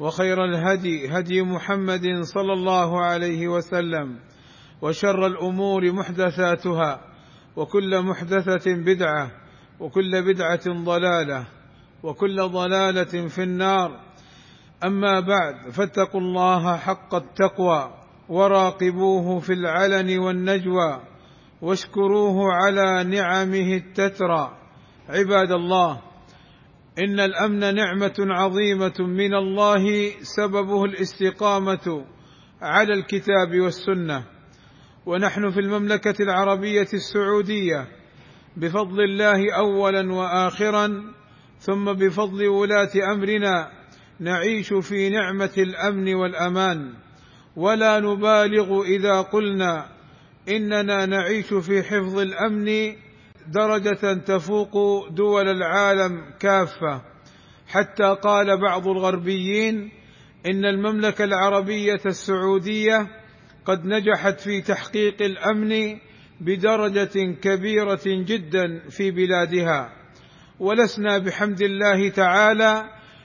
وخير الهدي هدي محمد صلى الله عليه وسلم وشر الأمور محدثاتها وكل محدثة بدعة وكل بدعة ضلالة وكل ضلالة في النار. أما بعد فاتقوا الله حق التقوى وراقبوه في العلن والنجوى واشكروه على نعمه التترى. عباد الله إن الأمن نعمة عظيمة من الله سببه الاستقامة على الكتاب والسنة. ونحن في المملكة العربية السعودية بفضل الله اولا واخرا ثم بفضل ولاة أمرنا نعيش في نعمة الأمن والأمان. ولا نبالغ إذا قلنا إننا نعيش في حفظ الأمن درجة تفوق دول العالم كافة. حتى قال بعض الغربيين إن المملكة العربية السعودية قد نجحت في تحقيق الأمن بدرجة كبيرة جدا في بلادها. ولسنا بحمد الله تعالى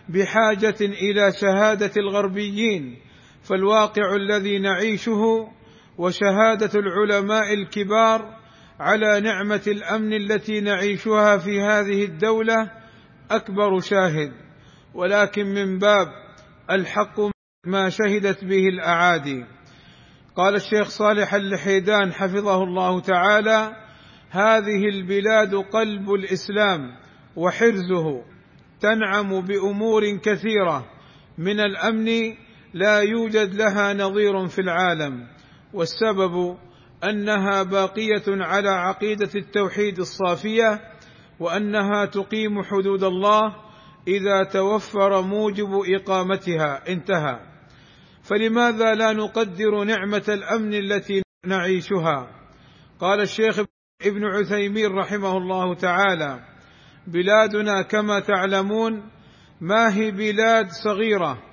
بحاجة إلى شهادة الغربيين فالواقع الذي نعيشه وشهادة العلماء الكبار على نعمة الأمن التي نعيشها في هذه الدولة أكبر شاهد. ولكن من باب الحق ما شهدت به الأعادي. قال الشيخ صالح اللحيدان حفظه الله تعالى هذه البلاد قلب الإسلام وحرزه تنعم بأمور كثيرة. من الأمن لا يوجد لها نظير في العالم. والسبب أنها باقية على عقيدة التوحيد الصافية وأنها تقيم حدود الله إذا توفر موجب إقامتها. انتهى. فلماذا لا نقدر نعمة الأمن التي نعيشها؟ قال الشيخ ابن عثيمين رحمه الله تعالى بلادنا كما تعلمون ما هي بلاد صغيرة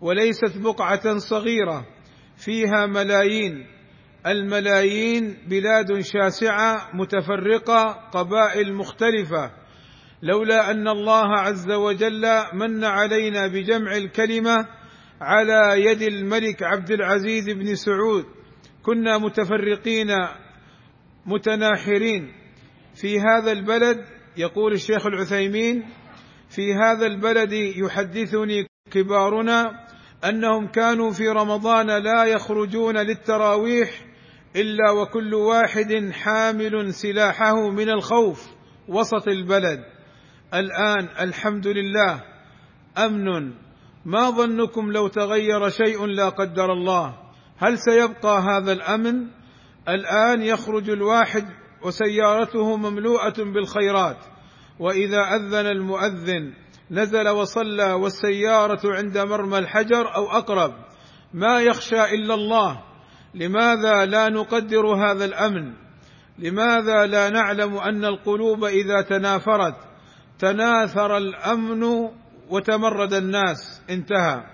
وليست بقعة صغيرة فيها ملايين. الملايين بلاد شاسعة متفرقة قبائل مختلفة. لولا أن الله عز وجل من علينا بجمع الكلمة على يد الملك عبد العزيز بن سعود. كنا متفرقين متناحرين. في هذا البلد يقول الشيخ العثيمين في هذا البلد يحدثني كبارنا أنهم كانوا في رمضان لا يخرجون للتراويح إلا وكل واحد حامل سلاحه من الخوف وسط البلد. الآن الحمد لله أمن. ما ظنكم لو تغير شيء لا قدر الله؟ هل سيبقى هذا الأمن؟ الآن يخرج الواحد وسيارته مملوءة بالخيرات. وإذا أذن المؤذن نزل وصلى والسيارة عند مرمى الحجر أو أقرب. ما يخشى إلا الله. لماذا لا نقدر هذا الأمن؟ لماذا لا نعلم أن القلوب إذا تنافرت تناثر الأمن وتمرد الناس؟ انتهى.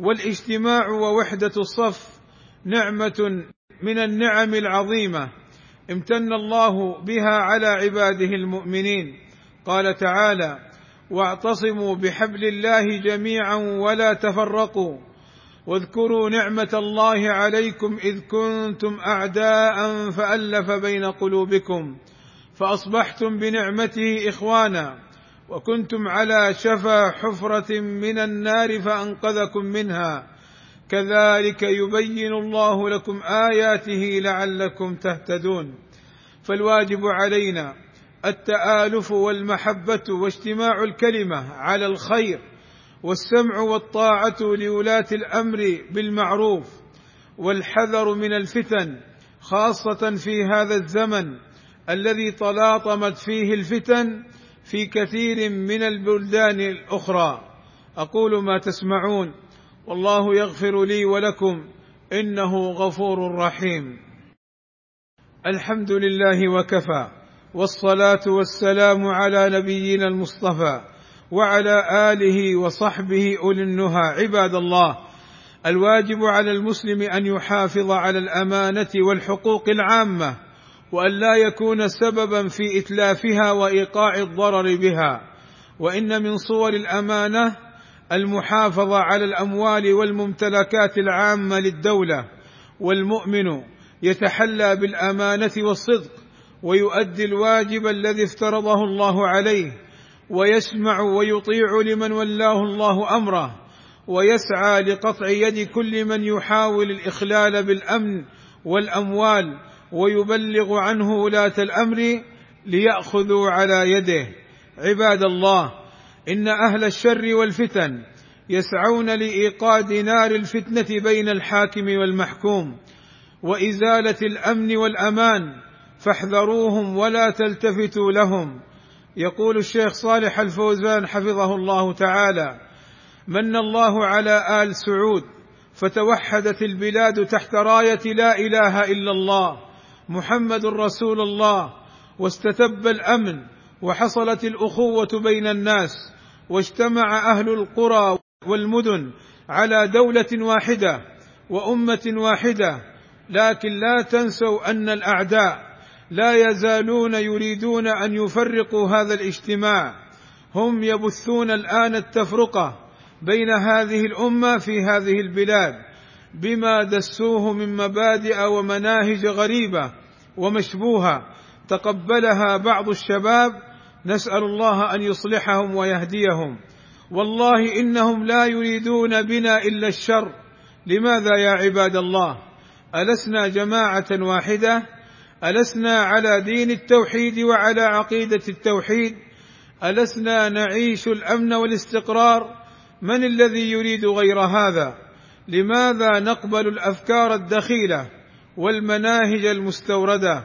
والاجتماع ووحدة الصف نعمة من النعم العظيمة. امتن الله بها على عباده المؤمنين. قال تعالى واعتصموا بحبل الله جميعا ولا تفرقوا. واذكروا نعمة الله عليكم إذ كنتم أعداء فألف بين قلوبكم فأصبحتم بنعمته إخوانا وكنتم على شفا حفرة من النار فأنقذكم منها كذلك يبين الله لكم آياته لعلكم تهتدون فالواجب علينا التآلف والمحبة واجتماع الكلمة على الخير والسمع والطاعة لولاة الأمر بالمعروف والحذر من الفتن خاصة في هذا الزمن الذي تلاطمت فيه الفتن في كثير من البلدان الأخرى. أقول ما تسمعون والله يغفر لي ولكم إنه غفور رحيم. الحمد لله وكفى والصلاة والسلام على نبينا المصطفى وعلى آله وصحبه أولي النهى. عباد الله الواجب على المسلم أن يحافظ على الأمانة والحقوق العامة وأن لا يكون سببا في إتلافها وإيقاع الضرر بها. وإن من صور الأمانة المحافظة على الأموال والممتلكات العامة للدولة والمؤمن يتحلى بالأمانة والصدق ويؤدي الواجب الذي افترضه الله عليه ويسمع ويطيع لمن ولاه الله أمره ويسعى لقطع يد كل من يحاول الإخلال بالأمن والأموال ويبلغ عنه ولاة الأمر ليأخذوا على يده. عباد الله إن أهل الشر والفتن يسعون لإيقاد نار الفتنة بين الحاكم والمحكوم وإزالة الأمن والأمان فاحذروهم ولا تلتفتوا لهم. يقول الشيخ صالح الفوزان حفظه الله تعالى من الله على آل سعود فتوحدت البلاد تحت راية لا إله إلا الله محمد رسول الله واستتب الأمن وحصلت الأخوة بين الناس واجتمع أهل القرى والمدن على دولة واحدة وأمة واحدة لكن لا تنسوا أن الأعداء لا يزالون يريدون أن يفرقوا هذا الاجتماع. هم يبثون الآن التفرقة بين هذه الأمة في هذه البلاد بما دسوه من مبادئ ومناهج غريبة ومشبوهة. تقبلها بعض الشباب. نسأل الله أن يصلحهم ويهديهم. والله إنهم لا يريدون بنا إلا الشر. لماذا يا عباد الله؟ ألسنا جماعة واحدة؟ ألسنا على دين التوحيد وعلى عقيدة التوحيد. ألسنا نعيش الأمن والاستقرار. من الذي يريد غير هذا؟ لماذا نقبل الأفكار الدخيلة والمناهج المستوردة؟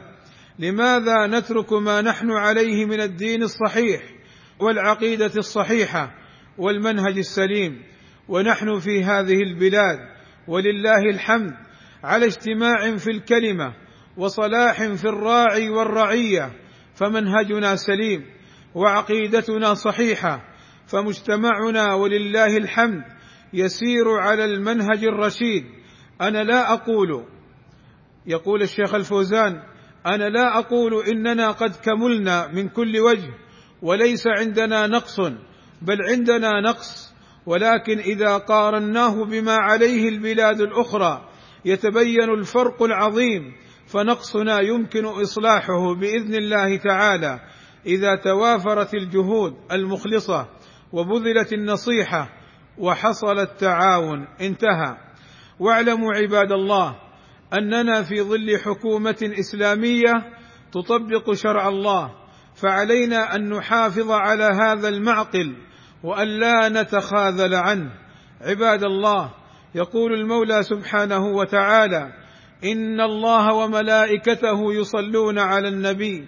لماذا نترك ما نحن عليه من الدين الصحيح والعقيدة الصحيحة والمنهج السليم؟ ونحن في هذه البلاد ولله الحمد على اجتماع في الكلمة وصلاح في الراعي والرعية فمنهجنا سليم وعقيدتنا صحيحة فمجتمعنا ولله الحمد يسير على المنهج الرشيد. أنا لا أقول يقول الشيخ الفوزان أنا لا أقول إننا قد كملنا من كل وجه وليس عندنا نقص بل عندنا نقص. ولكن إذا قارناه بما عليه البلاد الأخرى يتبين الفرق العظيم فنقصنا يمكن إصلاحه بإذن الله تعالى إذا توافرت الجهود المخلصة وبذلت النصيحة وحصل التعاون. انتهى. واعلموا عباد الله أننا في ظل حكومة إسلامية تطبق شرع الله فعلينا أن نحافظ على هذا المعقل وأن لا نتخاذل عنه. عباد الله يقول المولى سبحانه وتعالى إن الله وملائكته يصلون على النبي.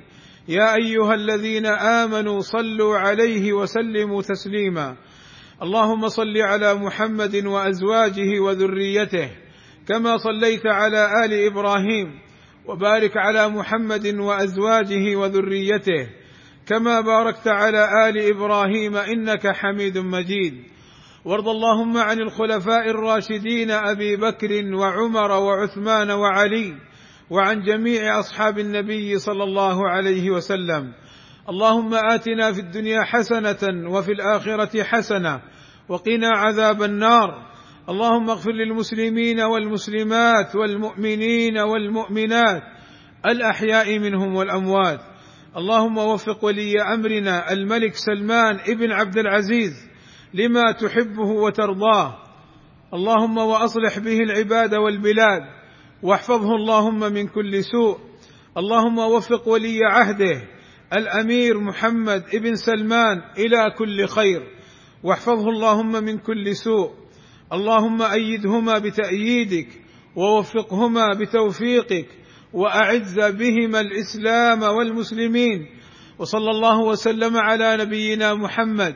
يا أيها الذين آمنوا صلوا عليه وسلموا تسليما. اللهم صل على محمد وأزواجه وذريته كما صليت على آل إبراهيم وبارك على محمد وأزواجه وذريته كما باركت على آل إبراهيم إنك حميد مجيد. وارض اللهم عن الخلفاء الراشدين أبي بكر وعمر وعثمان وعلي وعن جميع أصحاب النبي صلى الله عليه وسلم. اللهم آتنا في الدنيا حسنة وفي الآخرة حسنة وقنا عذاب النار. اللهم اغفر للمسلمين والمسلمات والمؤمنين والمؤمنات الأحياء منهم والأموات. اللهم وفق ولي أمرنا الملك سلمان ابن عبد العزيز. لما تحبه وترضاه. اللهم وأصلح به العباد والبلاد. واحفظه اللهم من كل سوء. اللهم وفق ولي عهده. الأمير محمد ابن سلمان إلى كل خير. واحفظه اللهم من كل سوء. اللهم أيدهما بتأييدك ووفقهما بتوفيقك وأعز بهما الإسلام والمسلمين. وصلى الله وسلم على نبينا محمد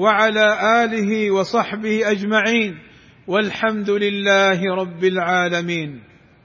وعلى آله وصحبه أجمعين والحمد لله رب العالمين.